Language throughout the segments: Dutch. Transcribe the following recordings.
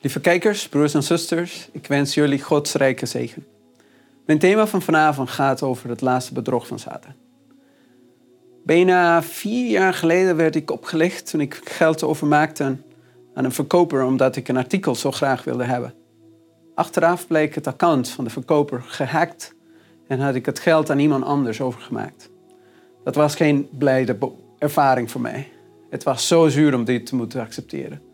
Lieve kijkers, broers en zusters, ik wens jullie Gods rijke zegen. Mijn thema van vanavond gaat over het laatste bedrog van Satan. Bijna vier jaar geleden werd ik opgelicht toen ik geld overmaakte aan een verkoper omdat ik een artikel zo graag wilde hebben. Achteraf bleek het account van de verkoper gehackt en had ik het geld aan iemand anders overgemaakt. Dat was geen blijde ervaring voor mij. Het was zo zuur om dit te moeten accepteren.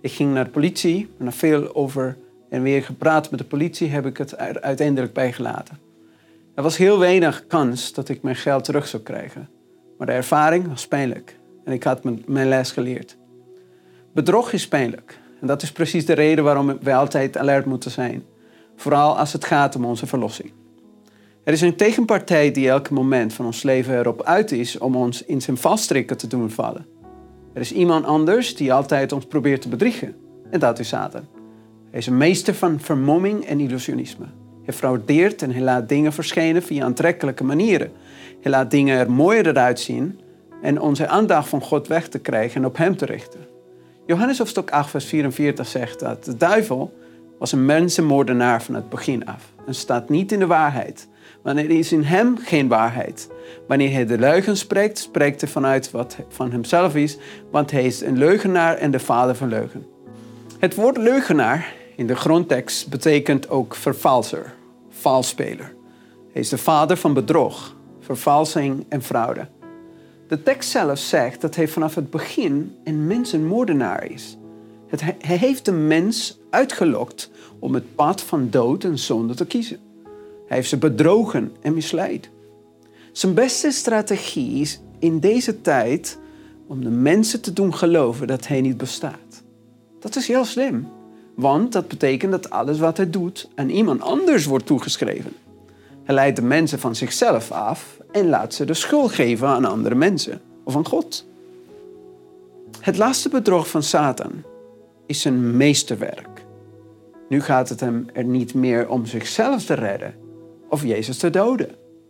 Ik ging naar de politie, en na veel over en weer gepraat met de politie heb ik het uiteindelijk bijgelaten. Er was heel weinig kans dat ik mijn geld terug zou krijgen, maar de ervaring was pijnlijk en ik had mijn les geleerd. Bedrog is pijnlijk en dat is precies de reden waarom we altijd alert moeten zijn, vooral als het gaat om onze verlossing. Er is een tegenpartij die elk moment van ons leven erop uit is om ons in zijn valstrikken te doen vallen. Er is iemand anders die altijd ons probeert te bedriegen. En dat is Satan. Hij is een meester van vermomming en illusionisme. Hij fraudeert en hij laat dingen verschijnen via aantrekkelijke manieren. Hij laat dingen er mooier eruit zien en onze aandacht van God weg te krijgen en op hem te richten. Johannes hoofdstuk 8 vers 44 zegt dat de duivel was een mensenmoordenaar van het begin af en staat niet in de waarheid. Want er is in hem geen waarheid. Wanneer hij de leugen spreekt, spreekt hij vanuit wat van hemzelf is, want hij is een leugenaar en de vader van leugen. Het woord leugenaar in de grondtekst betekent ook vervalser, valspeler. Hij is de vader van bedrog, vervalsing en fraude. De tekst zelf zegt dat hij vanaf het begin een mensenmoordenaar is. hij heeft de mens uitgelokt om het pad van dood en zonde te kiezen. Hij heeft ze bedrogen en misleid. Zijn beste strategie is in deze tijd om de mensen te doen geloven dat hij niet bestaat. Dat is heel slim, want dat betekent dat alles wat hij doet aan iemand anders wordt toegeschreven. Hij leidt de mensen van zichzelf af en laat ze de schuld geven aan andere mensen of aan God. Het laatste bedrog van Satan is zijn meesterwerk. Nu gaat het hem er niet meer om zichzelf te redden of Jezus te doden.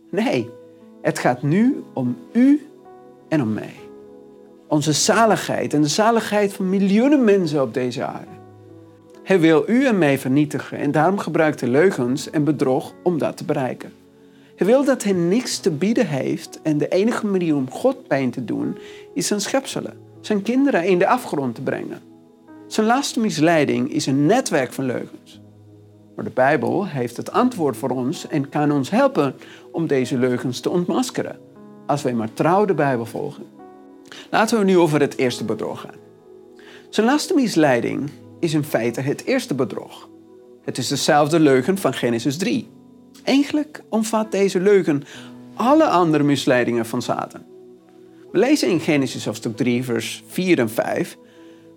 Nee, het gaat nu om u en om mij. Onze zaligheid en de zaligheid van miljoenen mensen op deze aarde. Hij wil u en mij vernietigen en daarom gebruikt hij leugens en bedrog om dat te bereiken. Hij wil dat hij niks te bieden heeft en de enige manier om God pijn te doen is zijn schepselen, zijn kinderen in de afgrond te brengen. Zijn laatste misleiding is een netwerk van leugens. Maar de Bijbel heeft het antwoord voor ons en kan ons helpen om deze leugens te ontmaskeren, als wij maar trouw de Bijbel volgen. Laten we nu over het eerste bedrog gaan. Zijn laatste misleiding is in feite het eerste bedrog. Het is dezelfde leugen van Genesis 3. Eigenlijk omvat deze leugen alle andere misleidingen van Satan. We lezen in Genesis hoofdstuk 3, vers 4 en 5.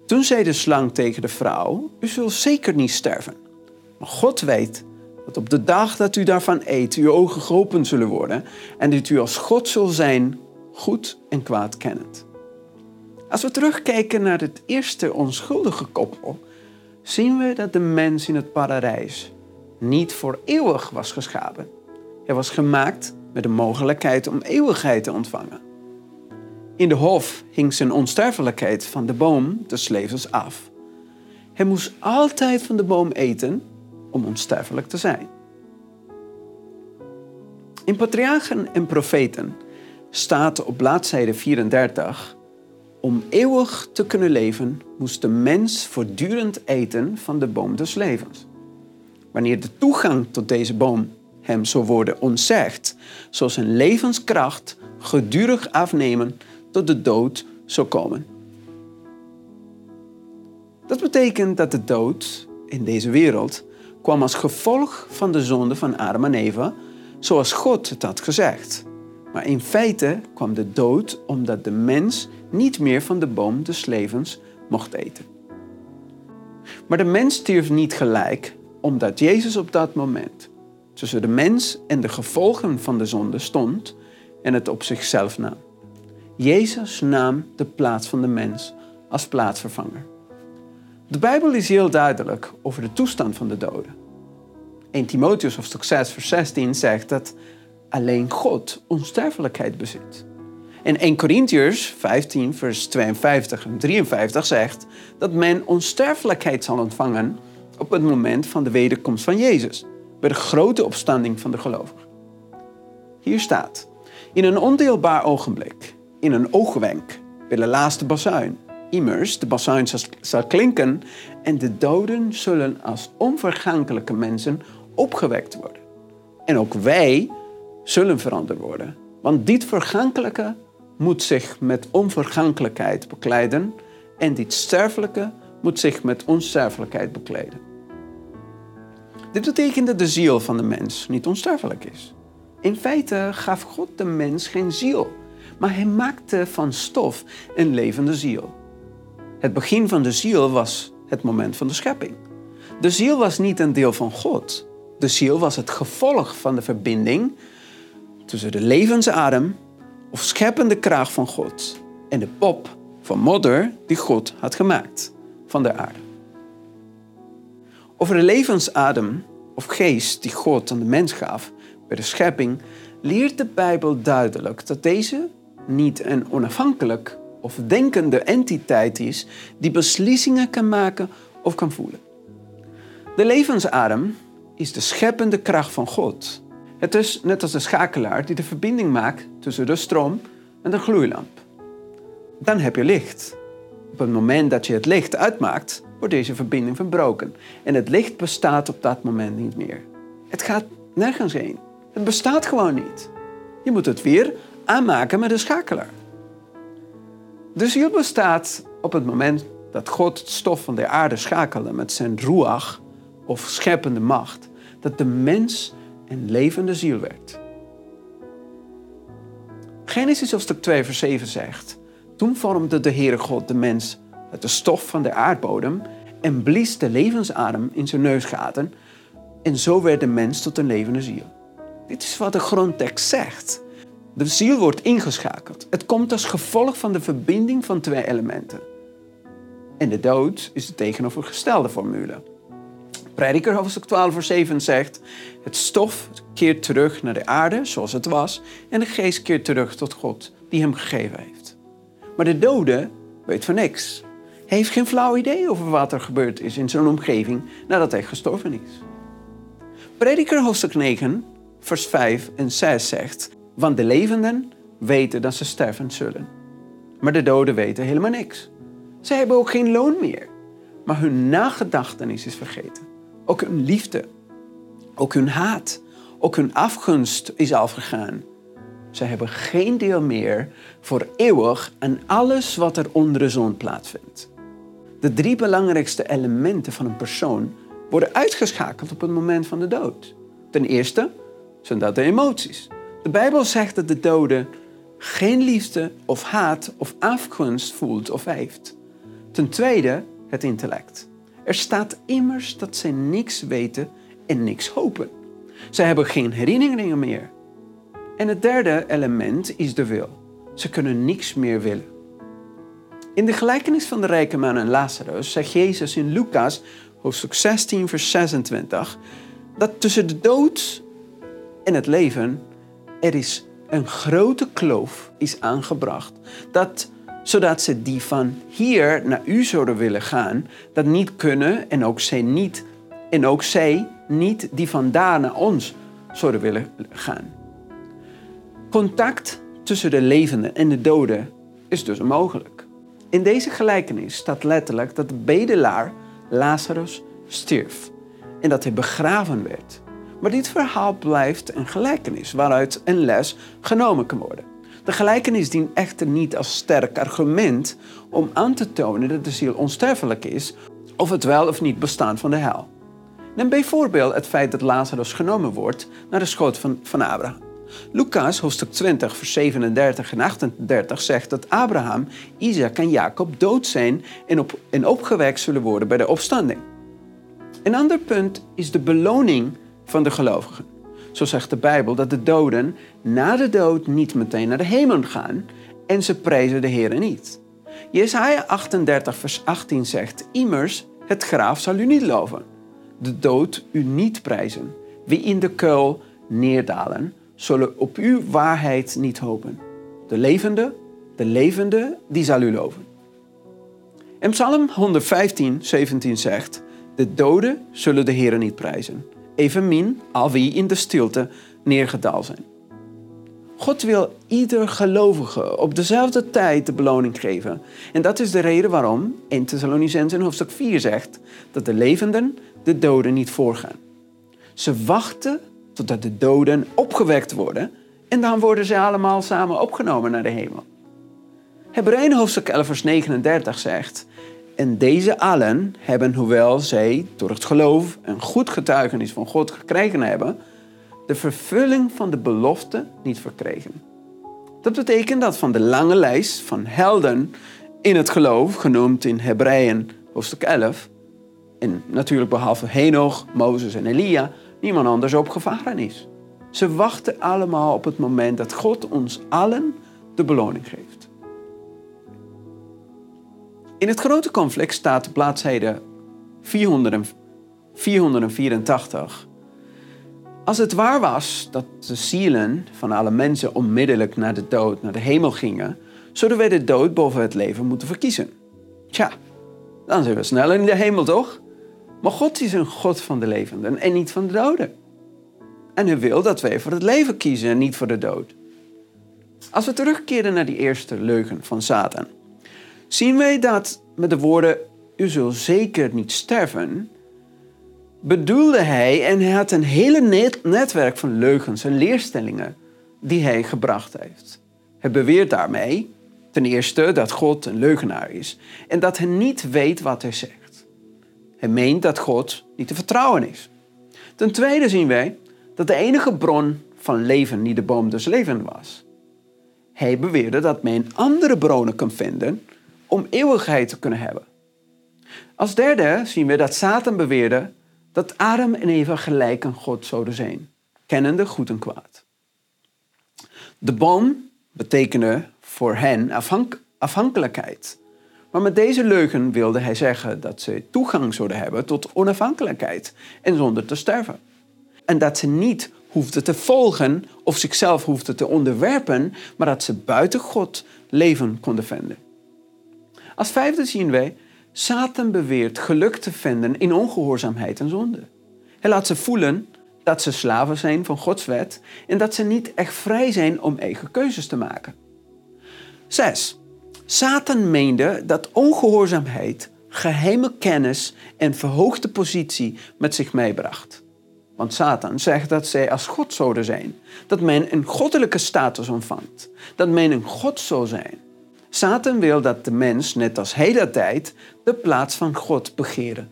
Toen zei de slang tegen de vrouw: U zult zeker niet sterven. Maar God weet dat op de dag dat u daarvan eet, uw ogen geopend zullen worden en dat u als God zult zijn, goed en kwaad kennend. Als we terugkijken naar het eerste onschuldige koppel, zien we dat de mens in het paradijs niet voor eeuwig was geschapen. Hij was gemaakt met de mogelijkheid om eeuwigheid te ontvangen. In de hof hing zijn onsterfelijkheid van de boom des levens af. Hij moest altijd van de boom eten om onsterfelijk te zijn. In Patriarchen en Profeten staat op bladzijde 34: Om eeuwig te kunnen leven, moest de mens voortdurend eten van de boom des levens. Wanneer de toegang tot deze boom hem zou worden ontzegd, zou zijn levenskracht gedurig afnemen tot de dood zou komen. Dat betekent dat de dood in deze wereld kwam als gevolg van de zonde van Adam en Eva, zoals God het had gezegd. Maar in feite kwam de dood omdat de mens niet meer van de boom des levens mocht eten. Maar de mens stierf niet gelijk, omdat Jezus op dat moment tussen de mens en de gevolgen van de zonde stond en het op zichzelf nam. Jezus nam de plaats van de mens als plaatsvervanger. De Bijbel is heel duidelijk over de toestand van de doden. 1 Timotheus hoofdstuk 6 vers 16 zegt dat alleen God onsterfelijkheid bezit. In 1 Corinthiërs 15, vers 52 en 53 zegt dat men onsterfelijkheid zal ontvangen op het moment van de wederkomst van Jezus, bij de grote opstanding van de gelovigen. Hier staat, in een ondeelbaar ogenblik, in een oogwenk, bij de laatste bazuin, immers de bazuin zal klinken en de doden zullen als onvergankelijke mensen opgewekt worden. En ook wij zullen veranderd worden. Want dit vergankelijke moet zich met onvergankelijkheid bekleiden en dit sterfelijke moet zich met onsterfelijkheid bekleden. Dit betekent dat de ziel van de mens niet onsterfelijk is. In feite gaf God de mens geen ziel, maar hij maakte van stof een levende ziel. Het begin van de ziel was het moment van de schepping. De ziel was niet een deel van God. De ziel was het gevolg van de verbinding tussen de levensadem of scheppende kracht van God en de pop van modder die God had gemaakt van de aarde. Over de levensadem of geest die God aan de mens gaf bij de schepping, leert de Bijbel duidelijk dat deze niet een onafhankelijk of denkende entiteit is die beslissingen kan maken of kan voelen. De levensadem is de scheppende kracht van God. Het is net als de schakelaar die de verbinding maakt tussen de stroom en de gloeilamp. Dan heb je licht. Op het moment dat je het licht uitmaakt, wordt deze verbinding verbroken. En het licht bestaat op dat moment niet meer. Het gaat nergens heen. Het bestaat gewoon niet. Je moet het weer aanmaken met een schakelaar. De ziel bestaat op het moment dat God het stof van de aarde schakelde met zijn ruach of scheppende macht, dat de mens een levende ziel werd. Genesis hoofdstuk 2 vers 7 zegt, toen vormde de Heere God de mens uit de stof van de aardbodem en blies de levensadem in zijn neusgaten en zo werd de mens tot een levende ziel. Dit is wat de grondtekst zegt. De ziel wordt ingeschakeld. Het komt als gevolg van de verbinding van twee elementen. En de dood is de tegenovergestelde formule. Prediker hoofdstuk 12 vers 7 zegt... Het stof keert terug naar de aarde zoals het was... en de geest keert terug tot God die hem gegeven heeft. Maar de dode weet van niks. Hij heeft geen flauw idee over wat er gebeurd is in zijn omgeving nadat hij gestorven is. Prediker hoofdstuk 9 vers 5 en 6 zegt... Want de levenden weten dat ze sterven zullen. Maar de doden weten helemaal niks. Ze hebben ook geen loon meer. Maar hun nagedachtenis is vergeten. Ook hun liefde. Ook hun haat. Ook hun afgunst is afgegaan. Ze hebben geen deel meer voor eeuwig aan alles wat er onder de zon plaatsvindt. De drie belangrijkste elementen van een persoon worden uitgeschakeld op het moment van de dood. Ten eerste zijn dat de emoties. De Bijbel zegt dat de dode geen liefde of haat of afgunst voelt of heeft. Ten tweede het intellect. Er staat immers dat zij niks weten en niks hopen. Zij hebben geen herinneringen meer. En het derde element is de wil. Ze kunnen niks meer willen. In de gelijkenis van de rijke man en Lazarus zegt Jezus in Lucas, hoofdstuk 16, vers 26, dat tussen de dood en het leven er is een grote kloof is aangebracht. Dat, zodat ze die van hier naar u zouden willen gaan, dat niet kunnen en ook zij niet, en ook zij niet die van daar naar ons zouden willen gaan. Contact tussen de levenden en de doden is dus onmogelijk. In deze gelijkenis staat letterlijk dat de bedelaar Lazarus stierf en dat hij begraven werd. Maar dit verhaal blijft een gelijkenis waaruit een les genomen kan worden. De gelijkenis dient echter niet als sterk argument om aan te tonen dat de ziel onsterfelijk is of het wel of niet bestaan van de hel. Neem bijvoorbeeld het feit dat Lazarus genomen wordt naar de schoot van, van Abraham. Lucas, hoofdstuk 20, vers 37 en 38 zegt dat Abraham, Isaac en Jacob dood zijn en, op, en opgewekt zullen worden bij de opstanding. Een ander punt is de beloning van de gelovigen. Zo zegt de Bijbel dat de doden na de dood niet meteen naar de hemel gaan en ze prijzen de Heer niet. Jesaja 38 vers 18 zegt, immers, het graaf zal u niet loven, de dood u niet prijzen. Wie in de kuil neerdalen, zullen op uw waarheid niet hopen. de levende, de levende, die zal u loven. En Psalm 115, 17 zegt, de doden zullen de Heer niet prijzen, evenmin al wie in de stilte neergedaald zijn. God wil ieder gelovige op dezelfde tijd de beloning geven. En dat is de reden waarom 1 Thessalonicenzen hoofdstuk 4 zegt dat de levenden de doden niet voorgaan. Ze wachten totdat de doden opgewekt worden en dan worden ze allemaal samen opgenomen naar de hemel. Hebreeën hoofdstuk 11 vers 39 zegt, en deze allen hebben, hoewel zij door het geloof een goed getuigenis van God gekregen hebben, de vervulling van de belofte niet verkregen. Dat betekent dat van de lange lijst van helden in het geloof, genoemd in Hebreeën hoofdstuk 11, en natuurlijk behalve Henoch, Mozes en Elia, niemand anders opgevaren is. Ze wachten allemaal op het moment dat God ons allen de beloning geeft. In het grote conflict staat op bladzijde 484. Als het waar was dat de zielen van alle mensen onmiddellijk naar de dood, naar de hemel gingen, zouden wij de dood boven het leven moeten verkiezen. Tja, dan zijn we sneller in de hemel, toch? Maar God is een God van de levenden en niet van de doden. En hij wil dat wij voor het leven kiezen en niet voor de dood. Als we terugkeren naar die eerste leugen van Satan, zien wij dat met de woorden: U zult zeker niet sterven, bedoelde hij en hij had een hele netwerk van leugens en leerstellingen die hij gebracht heeft. Hij beweert daarmee ten eerste dat God een leugenaar is en dat hij niet weet wat hij zegt. Hij meent dat God niet te vertrouwen is. Ten tweede zien wij dat de enige bron van leven niet de boom des leven was. Hij beweerde dat men andere bronnen kan vinden om eeuwigheid te kunnen hebben. Als derde zien we dat Satan beweerde dat Adam en Eva gelijk aan God zouden zijn, kennende goed en kwaad. De boom betekende voor hen afhankelijkheid. Maar met deze leugen wilde hij zeggen dat ze toegang zouden hebben tot onafhankelijkheid en zonder te sterven. En dat ze niet hoefden te volgen of zichzelf hoefden te onderwerpen, maar dat ze buiten God leven konden vinden. Als vijfde zien wij, Satan beweert geluk te vinden in ongehoorzaamheid en zonde. Hij laat ze voelen dat ze slaven zijn van Gods wet en dat ze niet echt vrij zijn om eigen keuzes te maken. 6. Satan meende dat ongehoorzaamheid geheime kennis en verhoogde positie met zich meebracht. Want Satan zegt dat zij als God zouden zijn, dat men een goddelijke status ontvangt, dat men een God zou zijn. Satan wil dat de mens, net als hele tijd, de plaats van God begeren.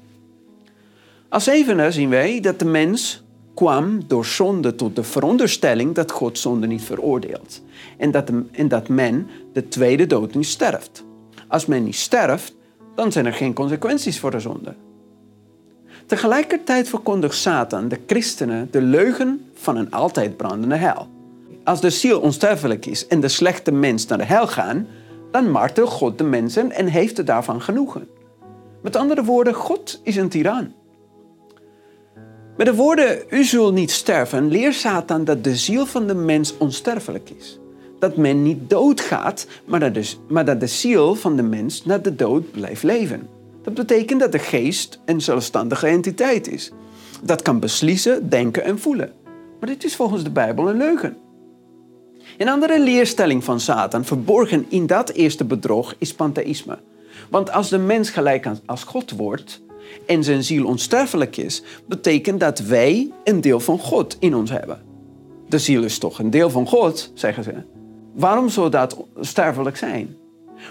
Als zevende zien wij dat de mens kwam door zonde tot de veronderstelling dat God zonde niet veroordeelt en dat, en dat men de tweede dood niet sterft. Als men niet sterft, dan zijn er geen consequenties voor de zonde. Tegelijkertijd verkondigt Satan de christenen de leugen van een altijd brandende hel. Als de ziel onsterfelijk is en de slechte mens naar de hel gaan, dan martelt God de mensen en heeft er daarvan genoegen. Met andere woorden, God is een tiran. Met de woorden, u zult niet sterven, leert Satan dat de ziel van de mens onsterfelijk is. Dat men niet doodgaat, maar dat, de, maar dat de ziel van de mens na de dood blijft leven. Dat betekent dat de geest een zelfstandige entiteit is. Dat kan beslissen, denken en voelen. Maar dit is volgens de Bijbel een leugen. Een andere leerstelling van Satan, verborgen in dat eerste bedrog, is pantheïsme. Want als de mens gelijk als God wordt en zijn ziel onsterfelijk is, betekent dat wij een deel van God in ons hebben. De ziel is toch een deel van God, zeggen ze. Waarom zou dat sterfelijk zijn?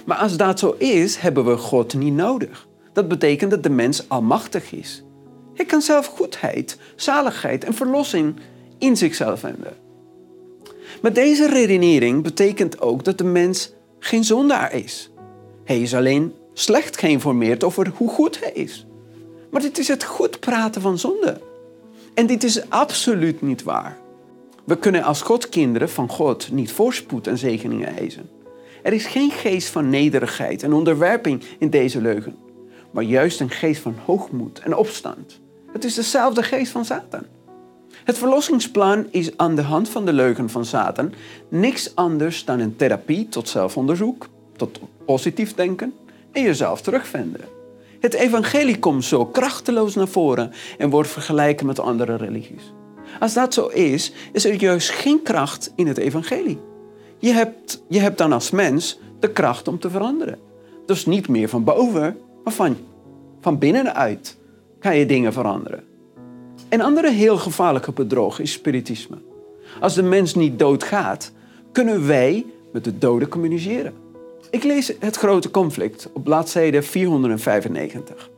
Maar als dat zo is, hebben we God niet nodig. Dat betekent dat de mens almachtig is. Hij kan zelf goedheid, zaligheid en verlossing in zichzelf vinden. Maar deze redenering betekent ook dat de mens geen zondaar is. Hij is alleen slecht geïnformeerd over hoe goed hij is. Maar dit is het goed praten van zonde. En dit is absoluut niet waar. We kunnen als Godkinderen van God niet voorspoed en zegeningen eisen. Er is geen geest van nederigheid en onderwerping in deze leugen, maar juist een geest van hoogmoed en opstand. Het is dezelfde geest van Satan. Het verlossingsplan is aan de hand van de leugen van Satan niks anders dan een therapie tot zelfonderzoek, tot positief denken en jezelf terugvinden. Het evangelie komt zo krachteloos naar voren en wordt vergelijken met andere religies. Als dat zo is, is er juist geen kracht in het evangelie. Je hebt, je hebt dan als mens de kracht om te veranderen. Dus niet meer van boven, maar van, van binnenuit kan je dingen veranderen. Een andere heel gevaarlijke bedrog is spiritisme. Als de mens niet doodgaat, kunnen wij met de doden communiceren. Ik lees het grote conflict op bladzijde 495.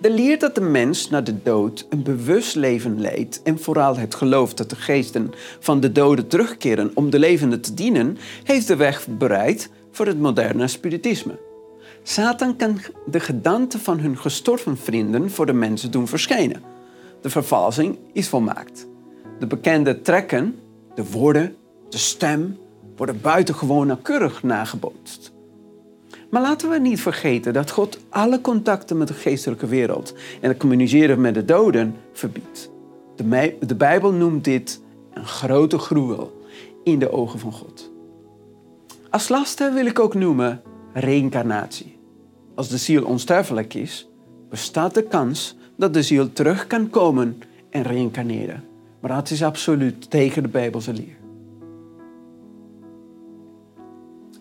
De leer dat de mens na de dood een bewust leven leidt en vooral het geloof dat de geesten van de doden terugkeren om de levenden te dienen, heeft de weg bereid voor het moderne spiritisme. Satan kan de gedaante van hun gestorven vrienden voor de mensen doen verschijnen. De vervalsing is volmaakt. De bekende trekken, de woorden, de stem worden buitengewoon nauwkeurig nagebootst. Maar laten we niet vergeten dat God alle contacten met de geestelijke wereld en het communiceren met de doden verbiedt. De, Bijbel noemt dit een grote gruwel in de ogen van God. Als laatste wil ik ook noemen reïncarnatie. Als de ziel onsterfelijk is, bestaat de kans dat de ziel terug kan komen en reïncarneren. Maar dat is absoluut tegen de Bijbelse leer.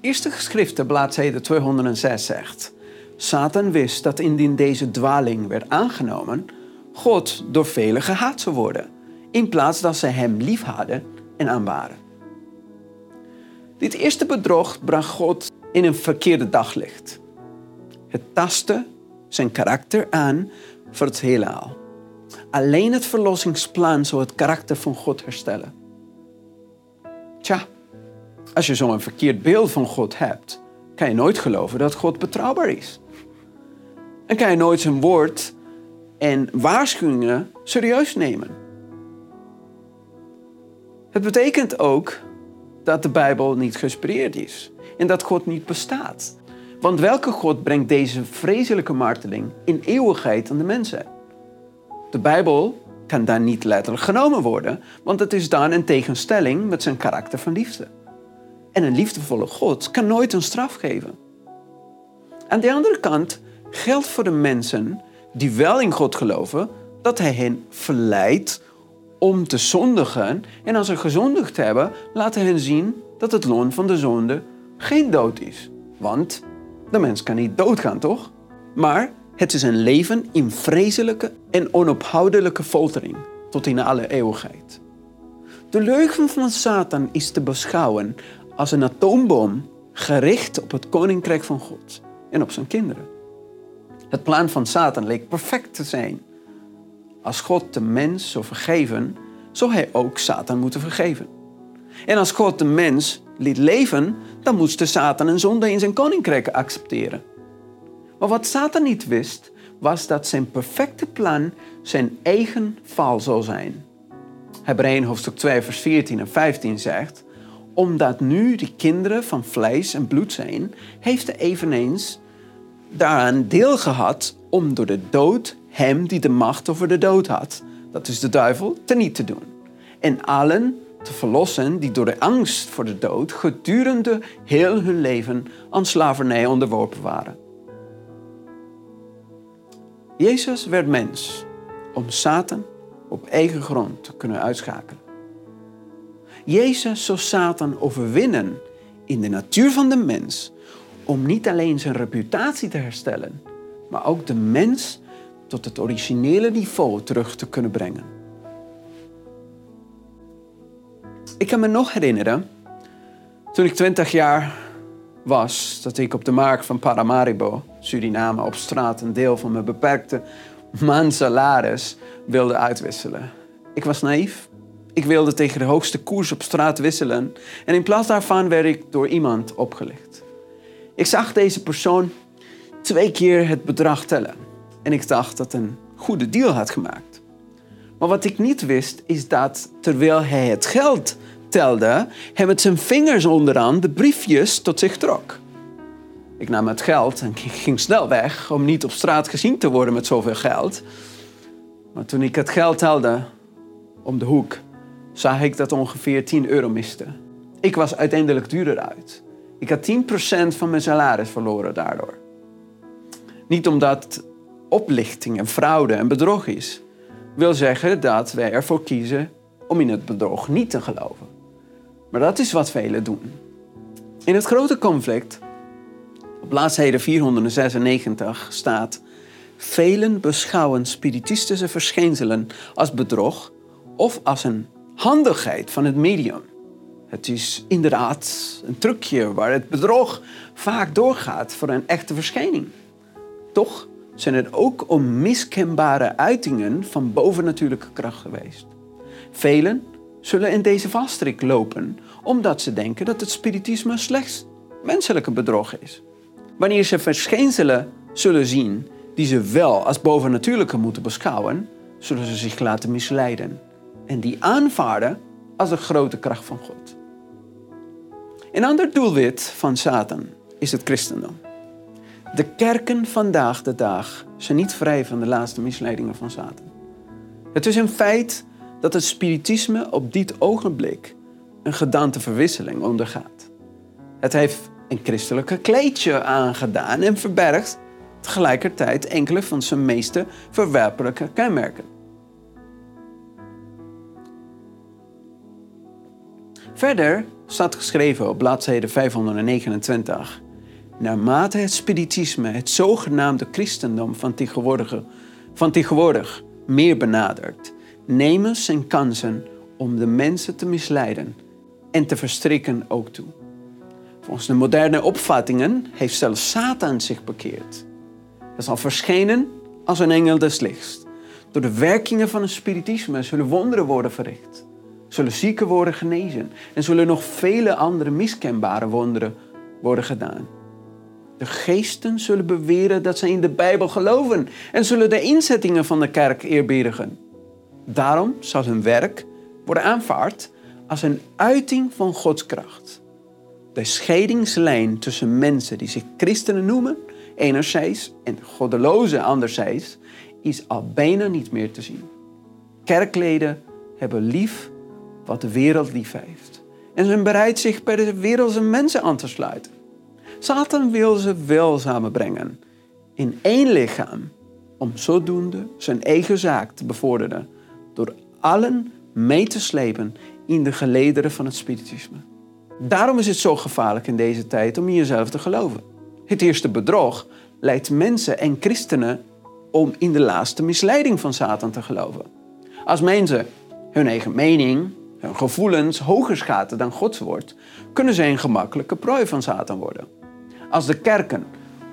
Eerste geschriften, bladzijde 206 zegt... Satan wist dat indien deze dwaling werd aangenomen... God door velen gehaat zou worden... in plaats dat zij hem lief hadden en aanbaren. Dit eerste bedrog bracht God in een verkeerde daglicht. Het tastte zijn karakter aan voor het heelal. Alleen het verlossingsplan zou het karakter van God herstellen. Tja, als je zo'n verkeerd beeld van God hebt, kan je nooit geloven dat God betrouwbaar is. En kan je nooit zijn woord en waarschuwingen serieus nemen. Het betekent ook dat de Bijbel niet geïnspireerd is en dat God niet bestaat. Want welke God brengt deze vreselijke marteling in eeuwigheid aan de mensen? De Bijbel kan dan niet letterlijk genomen worden, want het is dan in tegenstelling met zijn karakter van liefde. En een liefdevolle God kan nooit een straf geven. Aan de andere kant geldt voor de mensen die wel in God geloven dat Hij hen verleidt om te zondigen. En als ze gezondigd hebben, laat hen zien dat het loon van de zonde geen dood is. Want de mens kan niet doodgaan, toch? Maar het is een leven in vreselijke en onophoudelijke foltering tot in alle eeuwigheid. De leugen van Satan is te beschouwen als een atoombom gericht op het koninkrijk van God en op zijn kinderen. Het plan van Satan leek perfect te zijn. Als God de mens zou vergeven, zou hij ook Satan moeten vergeven. En als God de mens liet leven, dan moest de Satan een zonde in zijn koninkrijk accepteren. Maar wat Satan niet wist, was dat zijn perfecte plan zijn eigen val zou zijn. Hebreeën hoofdstuk 2 vers 14 en 15 zegt omdat nu de kinderen van vlees en bloed zijn, heeft hij eveneens daaraan deel gehad om door de dood hem die de macht over de dood had, dat is de duivel, teniet te doen. En allen te verlossen die door de angst voor de dood gedurende heel hun leven aan slavernij onderworpen waren. Jezus werd mens om Satan op eigen grond te kunnen uitschakelen. Jezus zou Satan overwinnen in de natuur van de mens om niet alleen zijn reputatie te herstellen, maar ook de mens tot het originele niveau terug te kunnen brengen. Ik kan me nog herinneren, toen ik 20 jaar was, dat ik op de markt van Paramaribo, Suriname, op straat een deel van mijn beperkte maandsalaris wilde uitwisselen. Ik was naïef ik wilde tegen de hoogste koers op straat wisselen en in plaats daarvan werd ik door iemand opgelicht. Ik zag deze persoon twee keer het bedrag tellen en ik dacht dat een goede deal had gemaakt. Maar wat ik niet wist is dat terwijl hij het geld telde, hij met zijn vingers onderaan de briefjes tot zich trok. Ik nam het geld en ging snel weg om niet op straat gezien te worden met zoveel geld. Maar toen ik het geld telde, om de hoek zag ik dat ongeveer 10 euro miste. Ik was uiteindelijk duurder uit. Ik had 10% van mijn salaris verloren daardoor. Niet omdat oplichting en fraude en bedrog is, wil zeggen dat wij ervoor kiezen om in het bedrog niet te geloven. Maar dat is wat velen doen. In het grote conflict, op bladzijde 496, staat: Velen beschouwen spiritistische verschijnselen als bedrog of als een handigheid van het medium. Het is inderdaad een trucje waar het bedrog vaak doorgaat voor een echte verschijning. Toch zijn het ook onmiskenbare uitingen van bovennatuurlijke kracht geweest. Velen zullen in deze valstrik lopen omdat ze denken dat het spiritisme slechts menselijke bedrog is. Wanneer ze verschijnselen zullen zien die ze wel als bovennatuurlijke moeten beschouwen, zullen ze zich laten misleiden en die aanvaarden als de grote kracht van God. Een ander doelwit van Satan is het christendom. De kerken vandaag de dag zijn niet vrij van de laatste misleidingen van Satan. Het is een feit dat het spiritisme op dit ogenblik een gedanteverwisseling ondergaat. Het heeft een christelijke kleedje aangedaan en verbergt tegelijkertijd enkele van zijn meeste verwerpelijke kenmerken. Verder staat geschreven op bladzijde 529. Naarmate het spiritisme het zogenaamde christendom van tegenwoordig, van tegenwoordig meer benadert, nemen zijn kansen om de mensen te misleiden en te verstrikken ook toe. Volgens de moderne opvattingen heeft zelfs Satan zich bekeerd. Hij zal verschenen als een engel des lichts. Door de werkingen van het spiritisme zullen wonderen worden verricht. Zullen zieken worden genezen. En zullen nog vele andere miskenbare wonderen worden gedaan. De geesten zullen beweren dat ze in de Bijbel geloven en zullen de inzettingen van de kerk eerbiedigen. Daarom zal hun werk worden aanvaard als een uiting van Gods kracht. De scheidingslijn tussen mensen die zich christenen noemen, enerzijds, en goddelozen anderzijds, is al bijna niet meer te zien. Kerkleden hebben lief wat de wereld lief heeft en zijn bereid zich bij de wereldse mensen aan te sluiten. Satan wil ze wel samenbrengen in één lichaam om zodoende zijn eigen zaak te bevorderen door allen mee te slepen in de gelederen van het spiritisme. Daarom is het zo gevaarlijk in deze tijd om in jezelf te geloven. Het eerste bedrog leidt mensen en christenen om in de laatste misleiding van Satan te geloven. Als mensen hun eigen mening, hun gevoelens hoger schatten dan Gods woord, kunnen zij een gemakkelijke prooi van Satan worden. Als de kerken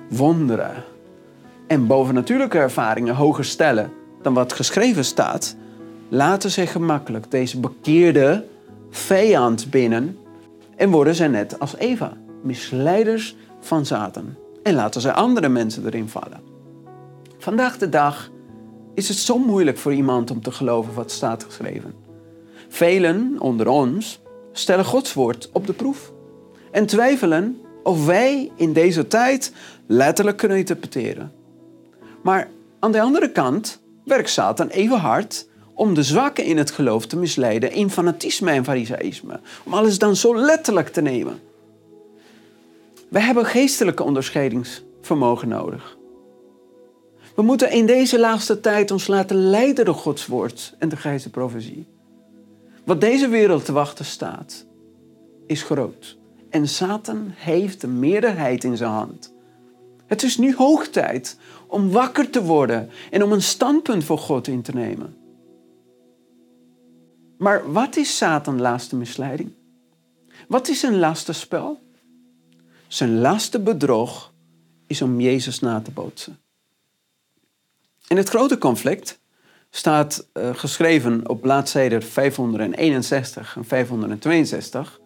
wonderen en bovennatuurlijke ervaringen hoger stellen dan wat geschreven staat, laten zij gemakkelijk deze bekeerde vijand binnen en worden zij net als Eva, misleiders van Satan. En laten zij andere mensen erin vallen. Vandaag de dag is het zo moeilijk voor iemand om te geloven wat staat geschreven. Velen onder ons stellen Gods woord op de proef en twijfelen of wij in deze tijd letterlijk kunnen interpreteren. Maar aan de andere kant werkt Satan even hard om de zwakken in het geloof te misleiden in fanatisme en farisaïsme. Om alles dan zo letterlijk te nemen. We hebben geestelijke onderscheidingsvermogen nodig. We moeten in deze laatste tijd ons laten leiden door Gods woord en de geest profetie. Wat deze wereld te wachten staat, is groot. En Satan heeft de meerderheid in zijn hand. Het is nu hoog tijd om wakker te worden en om een standpunt voor God in te nemen. Maar wat is Satan laatste misleiding? Wat is zijn laatste spel? Zijn laatste bedrog is om Jezus na te bootsen. In het grote conflict staat uh, geschreven op bladzijden 561 en 562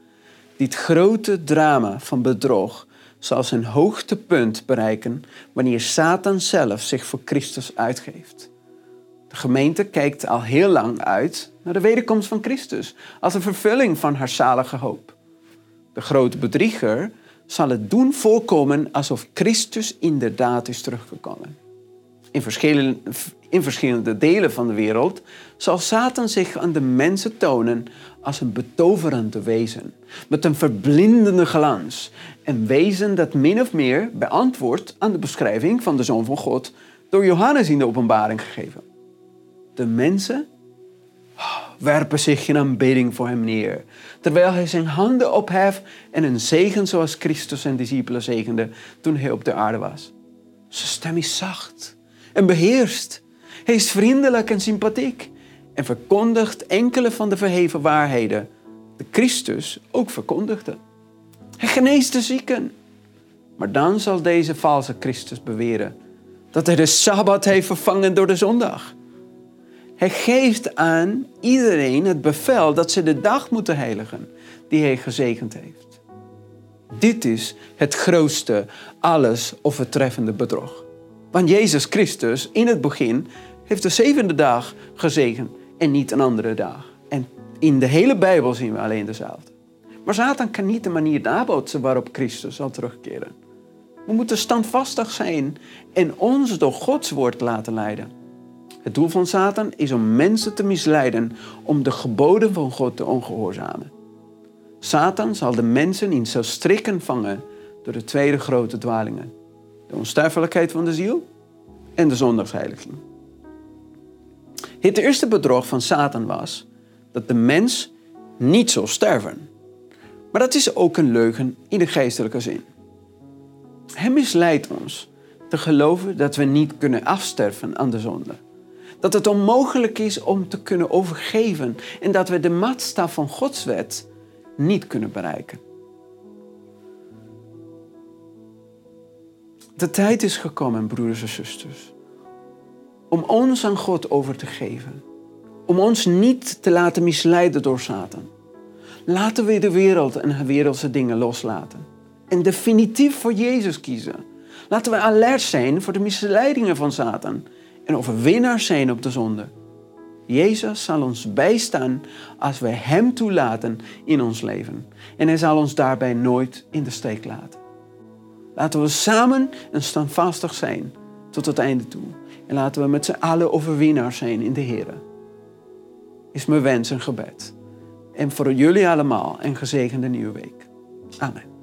dit grote drama van bedrog zal zijn hoogtepunt bereiken wanneer Satan zelf zich voor Christus uitgeeft. De gemeente kijkt al heel lang uit naar de wederkomst van Christus als een vervulling van haar zalige hoop. De grote bedrieger zal het doen voorkomen alsof Christus inderdaad is teruggekomen. In verschillende, in verschillende delen van de wereld zal Satan zich aan de mensen tonen als een betoverende wezen, met een verblindende glans. Een wezen dat min of meer beantwoordt aan de beschrijving van de Zoon van God door Johannes in de openbaring gegeven. De mensen werpen zich in aanbidding voor hem neer, terwijl hij zijn handen opheft en een zegen zoals Christus zijn discipelen zegende toen hij op de aarde was. Zijn stem is zacht en beheerst. Hij is vriendelijk en sympathiek en verkondigt enkele van de verheven waarheden de Christus ook verkondigde. Hij geneest de zieken. Maar dan zal deze valse Christus beweren dat hij de Sabbat heeft vervangen door de zondag. Hij geeft aan iedereen het bevel dat ze de dag moeten heiligen die hij gezegend heeft. Dit is het grootste, alles overtreffende bedrog. Want Jezus Christus in het begin heeft de zevende dag gezegend en niet een andere dag. En in de hele Bijbel zien we alleen dezelfde. Maar Satan kan niet de manier nabootsen waarop Christus zal terugkeren. We moeten standvastig zijn en ons door Gods woord laten leiden. Het doel van Satan is om mensen te misleiden om de geboden van God te ongehoorzamen. Satan zal de mensen in zijn strikken vangen door de tweede grote dwalingen. De onsterfelijkheid van de ziel en de zondagsheiliging. Het eerste bedrog van Satan was dat de mens niet zal sterven. Maar dat is ook een leugen in de geestelijke zin. Hij misleidt ons te geloven dat we niet kunnen afsterven aan de zonde. Dat het onmogelijk is om te kunnen overgeven en dat we de maatstaf van Gods wet niet kunnen bereiken. De tijd is gekomen, broeders en zusters, om ons aan God over te geven. Om ons niet te laten misleiden door Satan. Laten we de wereld en wereldse dingen loslaten. En definitief voor Jezus kiezen. Laten we alert zijn voor de misleidingen van Satan. En overwinnaars zijn op de zonde. Jezus zal ons bijstaan als wij Hem toelaten in ons leven. En Hij zal ons daarbij nooit in de steek laten. Laten we samen en standvastig zijn tot het einde toe. En laten we met z'n allen overwinnaars zijn in de Heer. Is mijn wens en gebed. En voor jullie allemaal een gezegende nieuwe week. Amen.